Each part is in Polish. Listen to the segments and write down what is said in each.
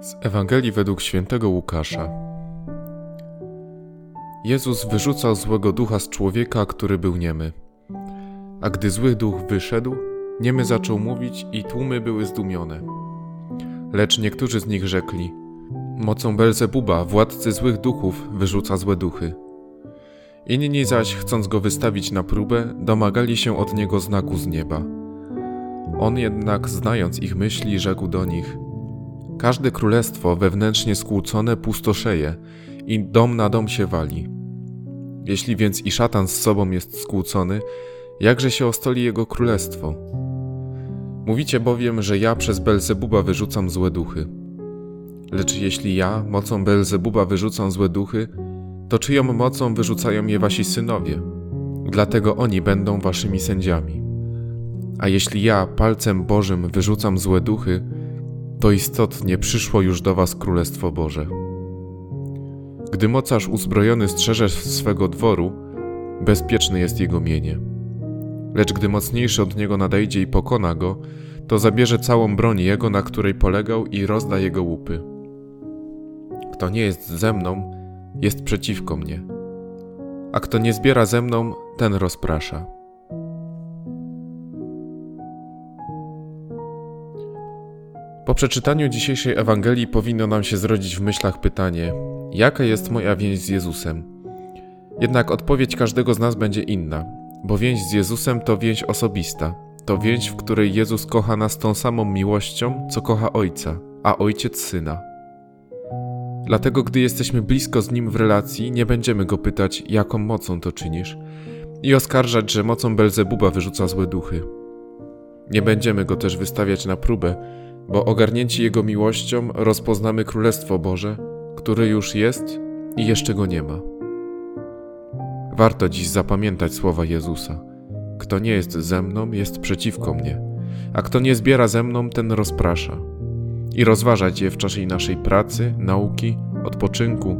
Z Ewangelii według świętego Łukasza. Jezus wyrzucał złego ducha z człowieka, który był niemy. A gdy zły duch wyszedł, niemy zaczął mówić i tłumy były zdumione. Lecz niektórzy z nich rzekli: Mocą Belzebuba, władcy złych duchów, wyrzuca złe duchy. Inni zaś, chcąc go wystawić na próbę, domagali się od niego znaku z nieba. On jednak, znając ich myśli, rzekł do nich: Każde królestwo wewnętrznie skłócone pustoszeje i dom na dom się wali. Jeśli więc i szatan z sobą jest skłócony, jakże się ostoli jego królestwo? Mówicie bowiem, że ja przez Belzebuba wyrzucam złe duchy. Lecz jeśli ja mocą Belzebuba wyrzucam złe duchy, to czyją mocą wyrzucają je wasi synowie? Dlatego oni będą waszymi sędziami. A jeśli ja palcem Bożym wyrzucam złe duchy, to istotnie przyszło już do was Królestwo Boże. Gdy mocarz uzbrojony strzeże swego dworu, bezpieczny jest jego mienie. Lecz gdy mocniejszy od niego nadejdzie i pokona go, to zabierze całą broń jego, na której polegał, i rozda jego łupy. Kto nie jest ze mną, jest przeciwko mnie, a kto nie zbiera ze mną, ten rozprasza. Po przeczytaniu dzisiejszej Ewangelii powinno nam się zrodzić w myślach pytanie: jaka jest moja więź z Jezusem? Jednak odpowiedź każdego z nas będzie inna, bo więź z Jezusem to więź osobista. To więź, w której Jezus kocha nas tą samą miłością, co kocha Ojca, a Ojciec Syna. Dlatego, gdy jesteśmy blisko z Nim w relacji, nie będziemy Go pytać, jaką mocą to czynisz, i oskarżać, że mocą Belzebuba wyrzuca złe duchy. Nie będziemy Go też wystawiać na próbę, bo ogarnięci Jego miłością rozpoznamy Królestwo Boże, które już jest i jeszcze go nie ma. Warto dziś zapamiętać słowa Jezusa. Kto nie jest ze mną, jest przeciwko mnie, a kto nie zbiera ze mną, ten rozprasza. I rozważać je w czasie naszej pracy, nauki, odpoczynku,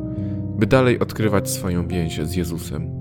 by dalej odkrywać swoją więź z Jezusem.